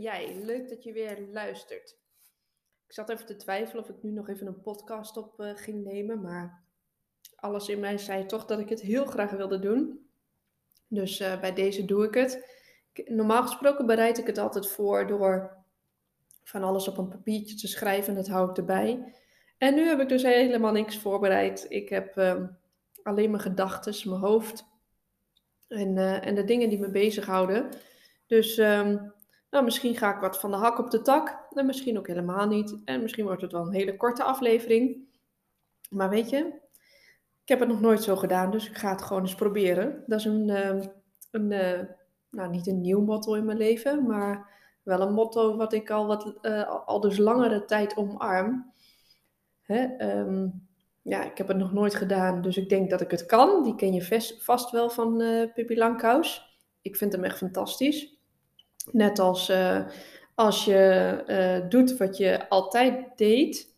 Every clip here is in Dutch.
Jij, leuk dat je weer luistert. Ik zat even te twijfelen of ik nu nog even een podcast op uh, ging nemen, maar alles in mij zei toch dat ik het heel graag wilde doen. Dus uh, bij deze doe ik het. Normaal gesproken bereid ik het altijd voor door van alles op een papiertje te schrijven. Dat hou ik erbij. En nu heb ik dus helemaal niks voorbereid. Ik heb uh, alleen mijn gedachten, mijn hoofd en, uh, en de dingen die me bezighouden. Dus um, nou, misschien ga ik wat van de hak op de tak. En misschien ook helemaal niet. En misschien wordt het wel een hele korte aflevering. Maar weet je, ik heb het nog nooit zo gedaan, dus ik ga het gewoon eens proberen. Dat is een, uh, een uh, nou niet een nieuw motto in mijn leven, maar wel een motto wat ik al, wat, uh, al dus langere tijd omarm. Hè? Um, ja, ik heb het nog nooit gedaan, dus ik denk dat ik het kan. Die ken je vast, wel van Pippi Langkous. Ik vind hem echt fantastisch. Net als uh, als je uh, doet wat je altijd deed,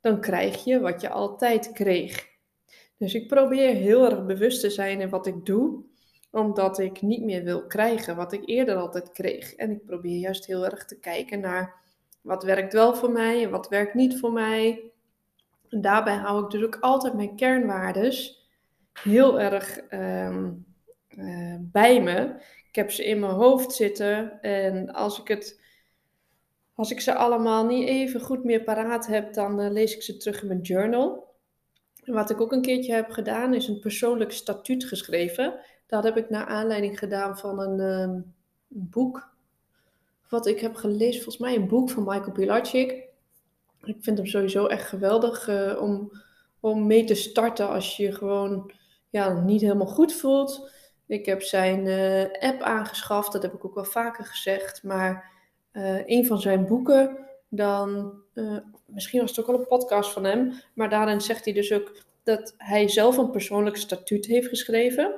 dan krijg je wat je altijd kreeg. Dus ik probeer heel erg bewust te zijn in wat ik doe, omdat ik niet meer wil krijgen wat ik eerder altijd kreeg. En ik probeer juist heel erg te kijken naar wat werkt wel voor mij en wat werkt niet voor mij. En daarbij hou ik dus ook altijd mijn kernwaardes heel erg um, uh, bij me. Ik heb ze in mijn hoofd zitten en als ik het als ik ze allemaal niet even goed meer paraat heb, dan uh, lees ik ze terug in mijn journal. En wat ik ook een keertje heb gedaan, is een persoonlijk statuut geschreven. Dat heb ik naar aanleiding gedaan van een uh, boek. Wat ik heb gelezen, volgens mij een boek van Michael Pilarczyk. Ik vind hem sowieso echt geweldig uh, om, om mee te starten als je je gewoon ja, niet helemaal goed voelt. Ik heb zijn uh, app aangeschaft, dat heb ik ook wel vaker gezegd. Maar uh, een van zijn boeken, dan, uh, misschien was het ook wel een podcast van hem, maar daarin zegt hij dus ook dat hij zelf een persoonlijk statuut heeft geschreven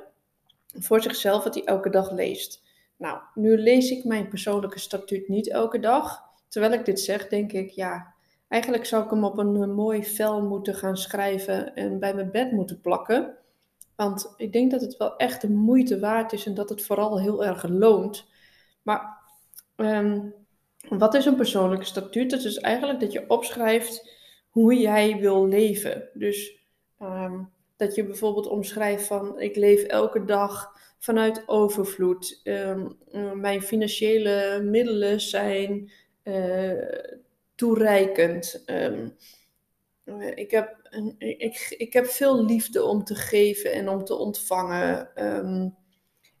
voor zichzelf, wat hij elke dag leest. Nou, nu lees ik mijn persoonlijke statuut niet elke dag. Terwijl ik dit zeg, denk ik, ja, eigenlijk zou ik hem op een mooi vel moeten gaan schrijven en bij mijn bed moeten plakken. Want ik denk dat het wel echt de moeite waard is en dat het vooral heel erg loont. Maar um, wat is een persoonlijke statuut? Dat is eigenlijk dat je opschrijft hoe jij wil leven. Dus um, dat je bijvoorbeeld omschrijft van ik leef elke dag vanuit overvloed. Um, mijn financiële middelen zijn uh, toereikend. Ik, heb, ik, ik heb veel liefde om te geven en om te ontvangen. Um,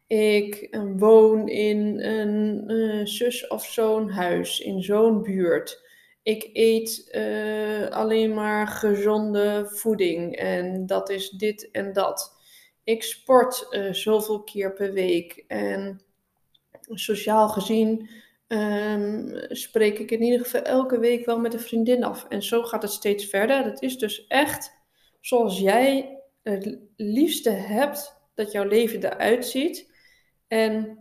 ik woon in een uh, zus of zo'n huis, in zo'n buurt. Ik eet alleen maar gezonde voeding en dat is dit en dat. Ik sport zoveel keer per week en sociaal gezien um, spreek ik in ieder geval elke week wel met een vriendin af. En zo gaat het steeds verder. Het is dus echt zoals jij het liefste hebt dat jouw leven eruit ziet. En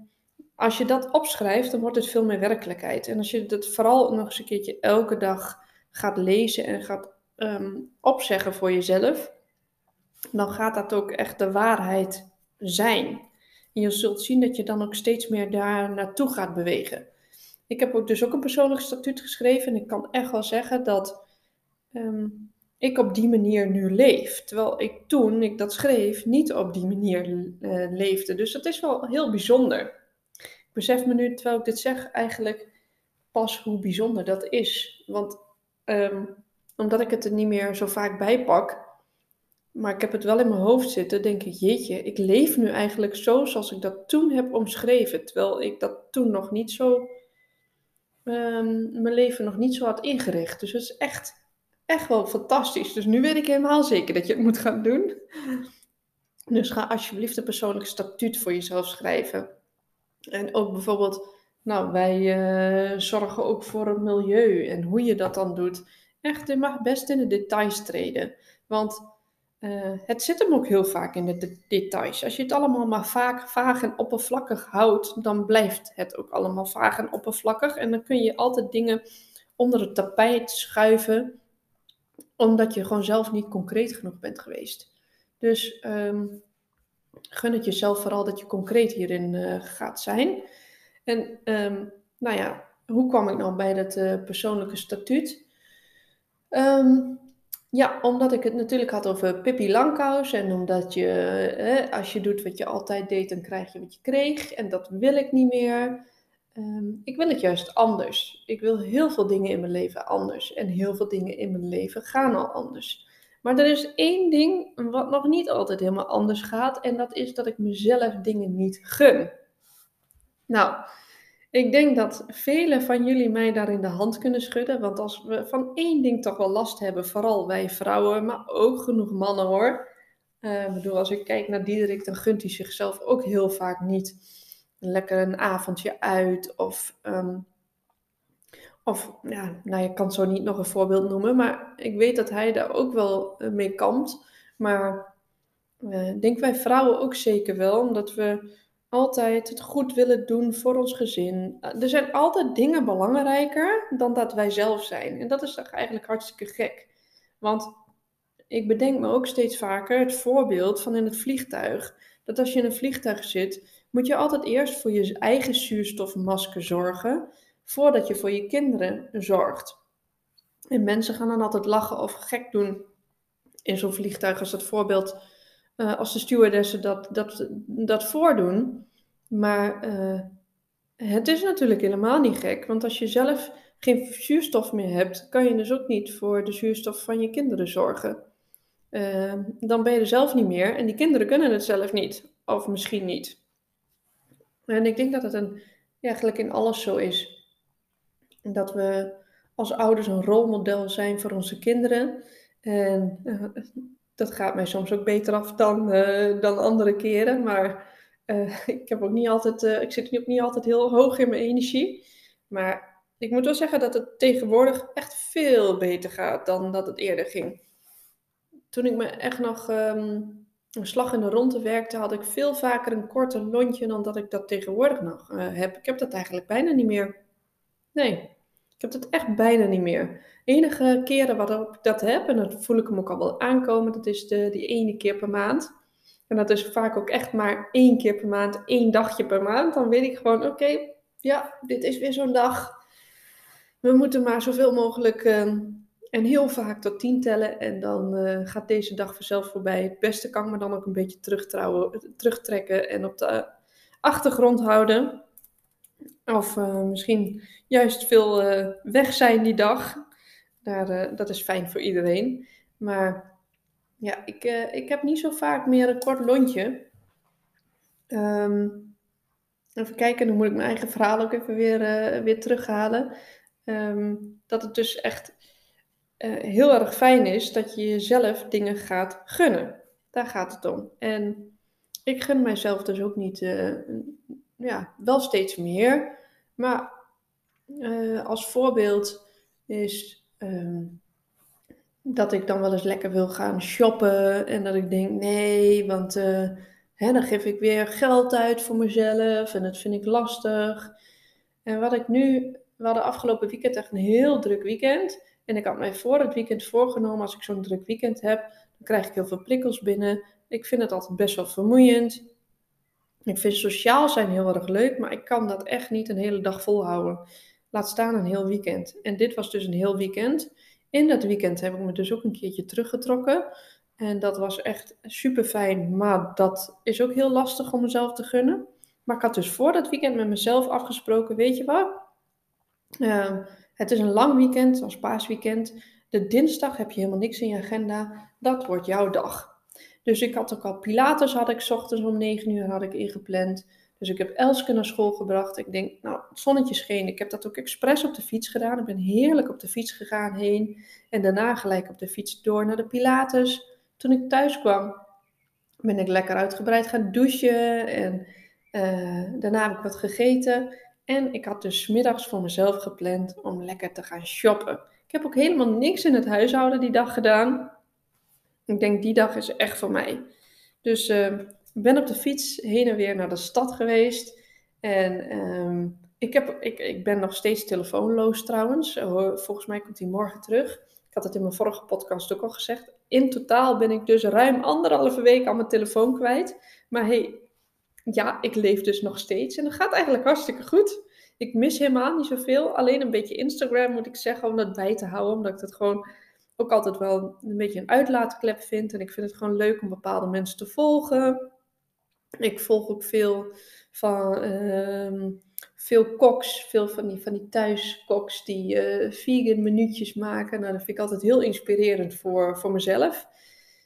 als je dat opschrijft, dan wordt het veel meer werkelijkheid. En als je dat vooral nog eens een keertje elke dag gaat lezen en gaat um, opzeggen voor jezelf, dan gaat dat ook echt de waarheid zijn. En je zult zien dat je dan ook steeds meer daar naartoe gaat bewegen. Ik heb ook dus ook een persoonlijk statuut geschreven en ik kan echt wel zeggen dat um, ik op die manier nu leef. Terwijl ik toen ik dat schreef niet op die manier uh, leefde. Dus dat is wel heel bijzonder. Ik besef me nu, terwijl ik dit zeg, eigenlijk pas hoe bijzonder dat is. Want um, omdat ik het er niet meer zo vaak bij pak, maar ik heb het wel in mijn hoofd zitten, denk ik, jeetje, ik leef nu eigenlijk zo zoals ik dat toen heb omschreven. Terwijl ik dat toen nog niet zo, um, mijn leven nog niet zo had ingericht. Dus het is echt echt wel fantastisch. Dus nu weet ik helemaal zeker dat je het moet gaan doen. Dus ga alsjeblieft een persoonlijk statuut voor jezelf schrijven. En ook bijvoorbeeld, nou, wij eh, zorgen ook voor het milieu en hoe je dat dan doet. Echt, je mag best in de details treden. Want uh, het zit hem ook heel vaak in de details. Als je het allemaal maar vaak, vaag en oppervlakkig houdt, dan blijft het ook allemaal vaag en oppervlakkig. En dan kun je altijd dingen onder het tapijt schuiven, omdat je gewoon zelf niet concreet genoeg bent geweest. Dus um, gun het jezelf vooral dat je concreet hierin uh, gaat zijn. En um, nou ja, hoe kwam ik nou bij dat uh, persoonlijke statuut? Um, ja, omdat ik het natuurlijk had over Pippi Langkous en omdat je, als je doet wat je altijd deed, dan krijg je wat je kreeg. En dat wil ik niet meer. Um, ik wil het juist anders. Ik wil heel veel dingen in mijn leven anders. En heel veel dingen in mijn leven gaan al anders. Maar er is één ding wat nog niet altijd helemaal anders gaat. En dat is dat ik mezelf dingen niet gun. Nou, ik denk dat velen van jullie mij daarin de hand kunnen schudden. Want als we van één ding toch wel last hebben, vooral wij vrouwen, maar ook genoeg mannen hoor. Uh, ik bedoel, als ik kijk naar Diederik, dan gunt hij zichzelf ook heel vaak niet lekker een avondje uit. Of, um, of ja, nou, je kan zo niet nog een voorbeeld noemen. Maar ik weet dat hij daar ook wel eh, mee kampt. Maar uh, denk wij vrouwen ook zeker wel, omdat we altijd het goed willen doen voor ons gezin. Er zijn altijd dingen belangrijker dan dat wij zelf zijn. En dat is eigenlijk hartstikke gek. Want ik bedenk me ook steeds vaker het voorbeeld van in het vliegtuig. Dat als je in een vliegtuig zit, moet je altijd eerst voor je eigen zuurstofmasker zorgen, voordat je voor je kinderen zorgt. En mensen gaan dan altijd lachen of gek doen in zo'n vliegtuig als dat voorbeeld uh, als de stewardessen dat, dat, dat voordoen. Maar uh, het is natuurlijk helemaal niet gek, want als je zelf geen zuurstof meer hebt, kan je dus ook niet voor de zuurstof van je kinderen zorgen. Uh, dan ben je er zelf niet meer en die kinderen kunnen het zelf niet, of misschien niet. En ik denk dat het een, eigenlijk in alles zo is. Dat we als ouders een rolmodel zijn voor onze kinderen. En dat gaat mij soms ook beter af dan, uh, dan andere keren. Maar uh, ik, heb ook niet altijd, uh, ik zit ook niet altijd heel hoog in mijn energie. Maar ik moet wel zeggen dat het tegenwoordig echt veel beter gaat dan dat het eerder ging. Toen ik me echt nog um, een slag in de ronde werkte, had ik veel vaker een korte lontje dan dat ik dat tegenwoordig nog heb. Ik heb dat eigenlijk bijna niet meer. Nee, ik heb het echt bijna niet meer. Enige keren waarop ik dat heb, en dat voel ik hem ook al wel aankomen, dat is de, die ene keer per maand. En dat is vaak ook echt maar één keer per maand, één dagje per maand. Dan weet ik gewoon, oké, ja, dit is weer zo'n dag. We moeten maar zoveel mogelijk uh, en heel vaak tot tien tellen. En dan uh, gaat deze dag vanzelf voorbij. Het beste kan me dan ook een beetje terugtrekken en op de achtergrond houden. Of uh, misschien juist veel uh, weg zijn die dag. Daar, uh, dat is fijn voor iedereen. Maar ja, ik, ik heb niet zo vaak meer een kort lontje. Um, even kijken, dan moet ik mijn eigen verhaal ook even weer, weer terughalen. Um, dat het dus echt heel erg fijn is dat je jezelf dingen gaat gunnen. Daar gaat het om. En ik gun mijzelf dus ook niet, ja, wel steeds meer. Maar uh, als voorbeeld is um, dat ik dan wel eens lekker wil gaan shoppen. En dat ik denk, nee, want uh, hè, dan geef ik weer geld uit voor mezelf. En dat vind ik lastig. En wat ik nu, we hadden afgelopen weekend echt een heel druk weekend. En ik had mij voor het weekend voorgenomen, als ik zo'n druk weekend heb, dan krijg ik heel veel prikkels binnen. Ik vind het altijd best wel vermoeiend. Ik vind sociaal zijn heel erg leuk, maar ik kan dat echt niet een hele dag volhouden. Laat staan een heel weekend. En dit was dus een heel weekend. In dat weekend heb ik me dus ook een keertje teruggetrokken. En dat was echt super fijn, maar dat is ook heel lastig om mezelf te gunnen. Maar ik had dus voor dat weekend met mezelf afgesproken, weet je wat? Uh, het is een lang weekend, als paasweekend. De dinsdag heb je helemaal niks in je agenda. Dat wordt jouw dag. Dus ik had ook al Pilates, had ik ochtends om 9 uur had ik ingepland. Dus ik heb Elske naar school gebracht. Ik denk, nou, het zonnetje scheen. Ik heb dat ook expres op de fiets gedaan. Ik ben heerlijk op de fiets gegaan heen. En daarna gelijk op de fiets door naar de Pilates. Toen ik thuis kwam, ben ik lekker uitgebreid gaan douchen. En daarna heb ik wat gegeten. En ik had dus middags voor mezelf gepland om lekker te gaan shoppen. Ik heb ook helemaal niks in het huishouden die dag gedaan. Ik denk, die dag is echt voor mij. Dus uh, ik ben op de fiets heen en weer naar de stad geweest. En uh, ik, heb, ik, ik ben nog steeds telefoonloos trouwens. Volgens mij komt hij morgen terug. Ik had het in mijn vorige podcast ook al gezegd. In totaal ben ik dus ruim anderhalve week aan mijn telefoon kwijt. Maar hey, ja, ik leef dus nog steeds. En dat gaat eigenlijk hartstikke goed. Ik mis helemaal niet zoveel. Alleen een beetje Instagram moet ik zeggen om dat bij te houden. Omdat ik dat gewoon ook altijd wel een beetje een uitlaatklep vind. En ik vind het gewoon leuk om bepaalde mensen te volgen. Ik volg ook veel van uh, veel koks, veel van die, van die thuiskoks die uh, vegan minuutjes maken. Nou, dat vind ik altijd heel inspirerend voor, voor mezelf.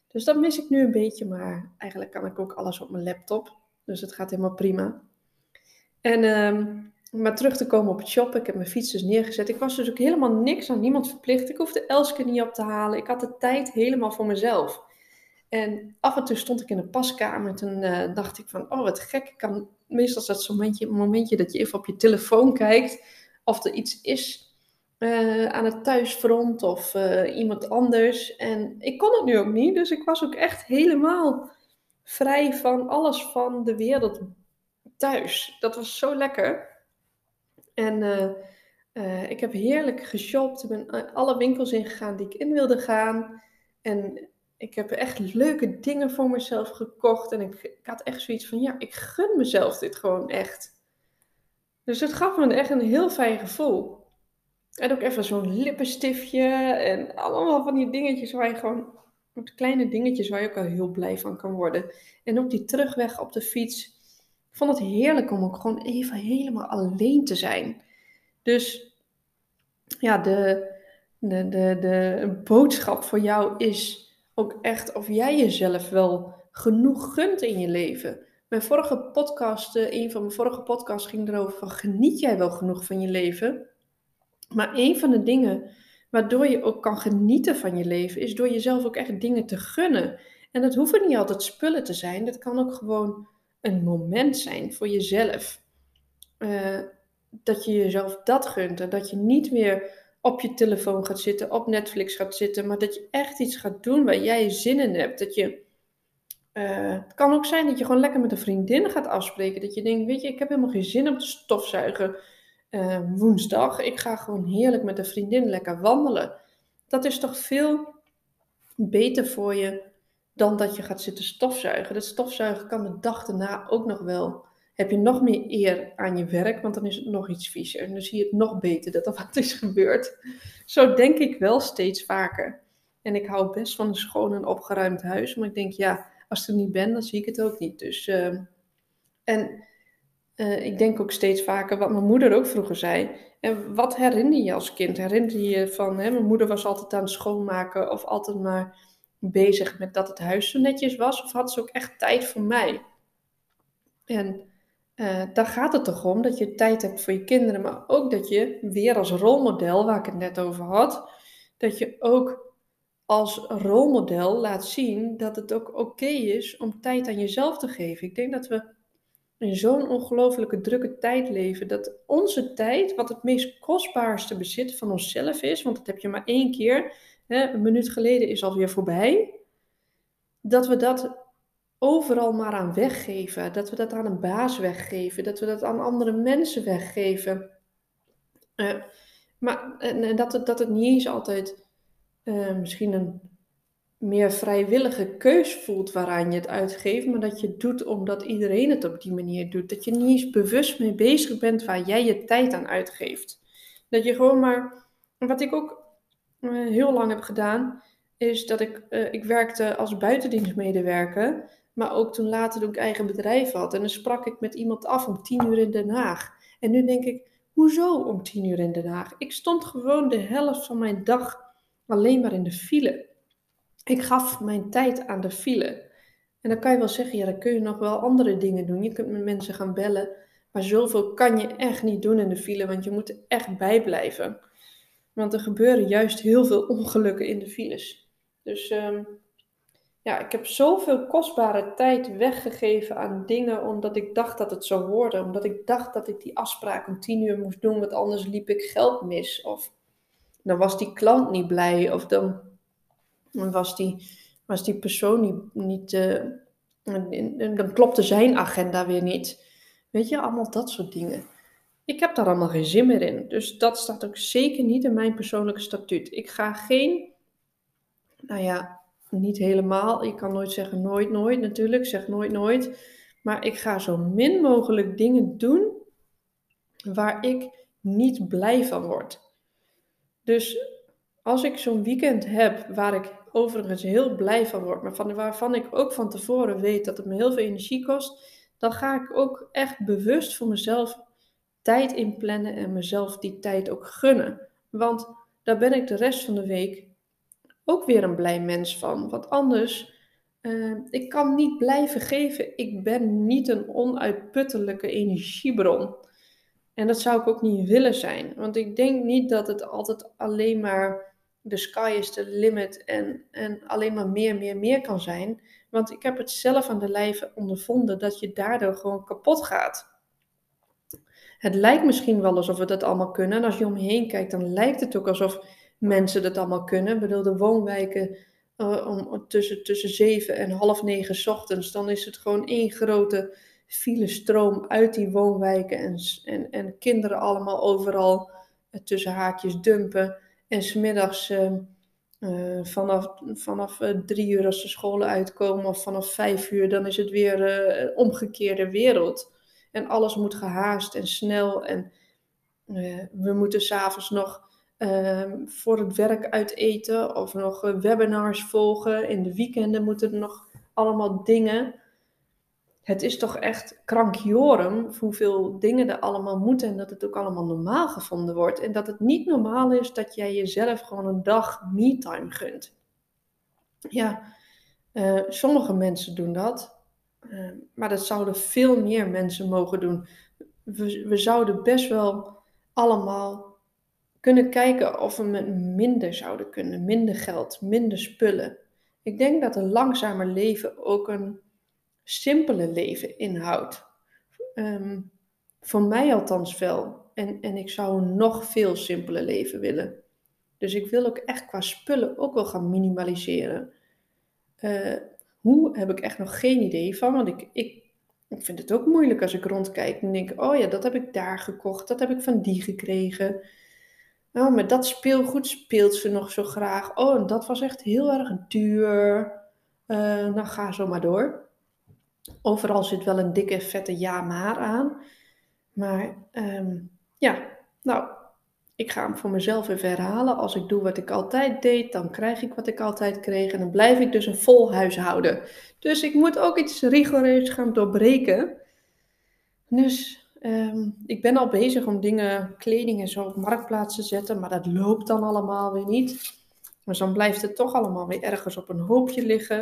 Dus dat mis ik nu een beetje, maar eigenlijk kan ik ook alles op mijn laptop. Dus het gaat helemaal prima. En uh, maar terug te komen op het shoppen, ik heb mijn fiets dus neergezet. Ik was dus ook helemaal niks aan niemand verplicht. Ik hoefde Elske niet op te halen. Ik had de tijd helemaal voor mezelf. En af en toe stond ik in de paskamer en toen uh, dacht ik van, oh wat gek. Ik kan, meestal is dat zo'n momentje, momentje dat je even op je telefoon kijkt of er iets is uh, aan het thuisfront of uh, iemand anders. En ik kon het nu ook niet, dus ik was ook echt helemaal vrij van alles van de wereld thuis. Dat was zo lekker. En uh, uh, ik heb heerlijk geshopt. Ik ben alle winkels ingegaan die ik in wilde gaan. En ik heb echt leuke dingen voor mezelf gekocht. En ik, ik, had echt zoiets van, ja, ik gun mezelf dit gewoon echt. Dus het gaf me echt een heel fijn gevoel. En ook even zo'n lippenstiftje en allemaal van die dingetjes waar je gewoon, kleine dingetjes waar je ook al heel blij van kan worden. En ook die terugweg op de fiets ik vond het heerlijk om ook gewoon even helemaal alleen te zijn. Dus ja, de, de, de, de boodschap voor jou is ook echt of jij jezelf wel genoeg gunt in je leven. Mijn vorige podcast, eh, een van mijn vorige podcasts ging erover van geniet jij wel genoeg van je leven? Maar een van de dingen waardoor je ook kan genieten van je leven is door jezelf ook echt dingen te gunnen. En dat hoeven niet altijd spullen te zijn. Dat kan ook gewoon een moment zijn voor jezelf. Uh, dat je jezelf dat gunt en dat je niet meer op je telefoon gaat zitten, op Netflix gaat zitten, maar dat je echt iets gaat doen waar jij zin in hebt. Dat je, uh, het kan ook zijn dat je gewoon lekker met een vriendin gaat afspreken. Dat je denkt, weet je, ik heb helemaal geen zin om te stofzuigen uh, woensdag. Ik ga gewoon heerlijk met een vriendin lekker wandelen. Dat is toch veel beter voor je dan dat je gaat zitten stofzuigen. Dat stofzuigen kan de dag daarna ook nog wel. Heb je nog meer eer aan je werk, want dan is het nog iets viezer. En dan zie je het nog beter dat er wat is gebeurd. Zo denk ik wel steeds vaker. En ik hou best van een schoon en opgeruimd huis. Maar ik denk, ja, als ik er niet ben, dan zie ik het ook niet. Dus, uh, en uh, ik denk ook steeds vaker wat mijn moeder ook vroeger zei. En wat herinner je als kind? Herinner je je van, hè, mijn moeder was altijd aan het schoonmaken of altijd maar bezig met dat het huis zo netjes was? Of had ze ook echt tijd voor mij? En uh, daar gaat het toch om dat je tijd hebt voor je kinderen, maar ook dat je weer als rolmodel, waar ik het net over had, dat je ook als rolmodel laat zien dat het ook oké is om tijd aan jezelf te geven. Ik denk dat we in zo'n ongelofelijke drukke tijd leven, dat onze tijd, wat het meest kostbaarste bezit van onszelf is, want dat heb je maar één keer, een minuut geleden is alweer voorbij, dat we dat overal maar aan weggeven. Dat we dat aan een baas weggeven. Dat we dat aan andere mensen weggeven. Uh, maar en, dat, het, dat het niet eens altijd uh, misschien een meer vrijwillige keus voelt waaraan je het uitgeeft, maar dat je het doet omdat iedereen het op die manier doet. Dat je niet eens bewust mee bezig bent waar jij je tijd aan uitgeeft. Dat je gewoon maar, wat ik ook heel lang heb gedaan, is dat ik, uh, ik werkte als buitendienstmedewerker, maar ook toen later toen ik eigen bedrijf had. En dan sprak ik met iemand af om tien uur in Den Haag. En nu denk ik, hoezo om tien uur in Den Haag? Ik stond gewoon de helft van mijn dag alleen maar in de file. Ik gaf mijn tijd aan de file. En dan kan je wel zeggen, ja, dan kun je nog wel andere dingen doen. Je kunt met mensen gaan bellen. Maar zoveel kan je echt niet doen in de file, want je moet er echt bijblijven. Want er gebeuren juist heel veel ongelukken in de files. Dus um, ja, ik heb zoveel kostbare tijd weggegeven aan dingen omdat ik dacht dat het zou worden. Omdat ik dacht dat ik die afspraak om tien uur moest doen, want anders liep ik geld mis. Of dan was die klant niet blij. Of dan, was, die, was die persoon niet. niet uh, dan klopte zijn agenda weer niet. Weet je, allemaal dat soort dingen. Ik heb daar allemaal geen zin meer in. Dus dat staat ook zeker niet in mijn persoonlijke statuut. Ik ga geen, nou ja, niet helemaal. Je kan nooit zeggen nooit, nooit natuurlijk. Zeg nooit, nooit. Maar ik ga zo min mogelijk dingen doen waar ik niet blij van word. Dus als ik zo'n weekend heb waar ik overigens heel blij van word, maar van, waarvan ik ook van tevoren weet dat het me heel veel energie kost, dan ga ik ook echt bewust voor mezelf tijd inplannen en mezelf die tijd ook gunnen. Want daar ben ik de rest van de week ook weer een blij mens van. Want anders, uh, ik kan niet blijven geven. Ik ben niet een onuitputtelijke energiebron. En dat zou ik ook niet willen zijn. Want ik denk niet dat het altijd alleen maar de sky is the limit en, en alleen maar meer, meer, meer kan zijn. Want ik heb het zelf aan de lijve ondervonden dat je daardoor gewoon kapot gaat. Het lijkt misschien wel alsof we dat allemaal kunnen. En als je om je heen kijkt, dan lijkt het ook alsof mensen dat allemaal kunnen. Ik bedoel, de woonwijken uh, om, tussen, tussen zeven en half negen ochtends, dan is het gewoon één grote filestroom uit die woonwijken. En, en, en kinderen allemaal overal uh, tussen haakjes dumpen. En smiddags uh, vanaf, vanaf drie uur als de scholen uitkomen of vanaf vijf uur, dan is het weer een omgekeerde wereld. En alles moet gehaast en snel. En we moeten s'avonds nog Ehm, voor het werk uit eten of nog webinars volgen. In de weekenden moeten er nog allemaal dingen. Het is toch echt krankjorum hoeveel dingen er allemaal moeten en dat het ook allemaal normaal gevonden wordt. En dat het niet normaal is dat jij jezelf gewoon een dag me-time gunt. Ja, uh, sommige mensen doen dat, uh, maar dat zouden veel meer mensen mogen doen. We, zouden best wel allemaal kunnen kijken of we met minder zouden kunnen. Minder geld, minder spullen. Ik denk dat een langzamer leven ook een simpeler leven inhoudt. Ehm, voor mij althans wel. En, en ik zou een nog veel simpeler leven willen. Dus ik wil ook echt qua spullen ook wel gaan minimaliseren. Uh, hoe heb ik echt nog geen idee van. Want ik, ik, ik vind het ook moeilijk als ik rondkijk en denk: oh ja, dat heb ik daar gekocht, dat heb ik van die gekregen. Oh, maar dat speelgoed speelt ze nog zo graag. Oh, en dat was echt heel erg duur. Uh, nou, ga zo maar door. Overal zit wel een dikke, vette ja maar aan. Maar ehm, ja, nou, ik ga hem voor mezelf even herhalen. Als ik doe wat ik altijd deed, dan krijg ik wat ik altijd kreeg. En dan blijf ik dus een vol huishouden. Dus ik moet ook iets rigoureus gaan doorbreken. Dus Ehm, ik ben al bezig om dingen, kleding en zo op marktplaats te zetten, maar dat loopt dan allemaal weer niet. Dus dan blijft het toch allemaal weer ergens op een hoopje liggen.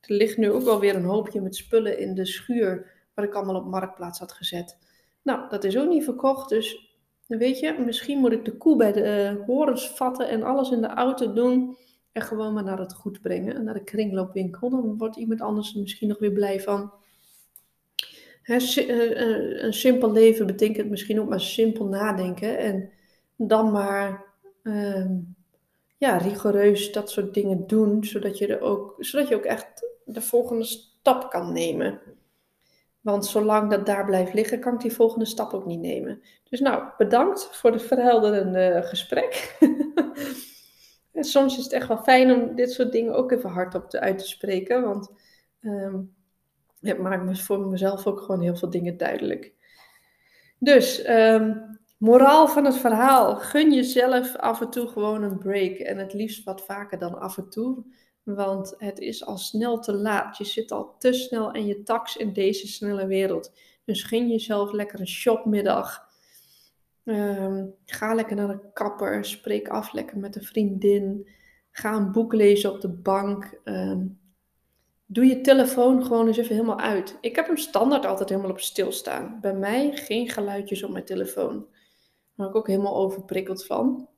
Er ligt nu ook alweer een hoopje met spullen in de schuur, wat ik allemaal op marktplaats had gezet. Nou, dat is ook niet verkocht, dus weet je, misschien moet ik de koe bij de uh, horens vatten en alles in de auto doen. En gewoon maar naar het goed brengen, naar de kringloopwinkel. Dan wordt iemand anders er misschien nog weer blij van. Eh, eh, een simpel leven betekent misschien ook maar simpel nadenken. En dan maar ehm, ja, rigoureus dat soort dingen doen, zodat je, er ook, zodat je ook echt de volgende stap kan nemen. Want zolang dat daar blijft liggen, kan ik die volgende stap ook niet nemen. Dus nou, bedankt voor het verhelderende gesprek. en soms is het echt wel fijn om dit soort dingen ook even hardop te, uit te spreken. Want um, het maakt me voor mezelf ook gewoon heel veel dingen duidelijk. Dus, um, moraal van het verhaal. Gun jezelf af en toe gewoon een break. En het liefst wat vaker dan af en toe. Want het is al snel te laat. Je zit al te snel in je tax in deze snelle wereld. Dus gun jezelf lekker een shopmiddag. Um, ga lekker naar de kapper. Spreek af lekker met een vriendin. Ga een boek lezen op de bank. Um, Doe je telefoon gewoon eens even helemaal uit. Ik heb hem standaard altijd helemaal op stilstaan. Bij mij geen geluidjes op mijn telefoon. Daar ben ik ook helemaal overprikkeld van.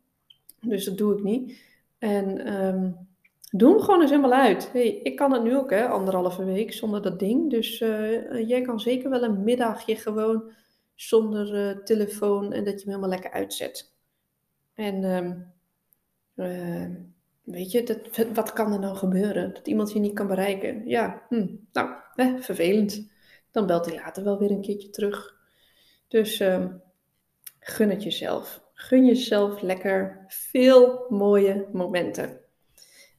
Dus dat doe ik niet. En um, doe hem gewoon eens helemaal uit. Hey, ik kan het nu ook, hè, anderhalve week zonder dat ding. Dus uh, jij kan zeker wel een middagje gewoon zonder uh, telefoon en dat je hem helemaal lekker uitzet. En uh, weet je, dat, wat kan er nou gebeuren? Dat iemand je niet kan bereiken. Ja, hm, nou, vervelend. Dan belt hij later wel weer een keertje terug. Dus um, gun het jezelf. Gun jezelf lekker veel mooie momenten.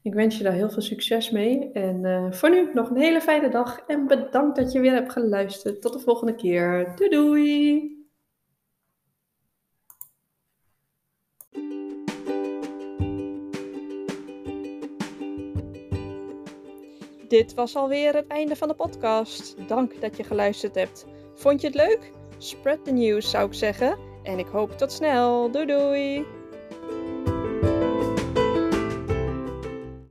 Ik wens je daar heel veel succes mee. En uh, voor nu nog een hele fijne dag. En bedankt dat je weer hebt geluisterd. Tot de volgende keer. Doei doei! Dit was alweer het einde van de podcast. Dank dat je geluisterd hebt. Vond je het leuk? Spread the news zou ik zeggen. En ik hoop tot snel. Doei doei!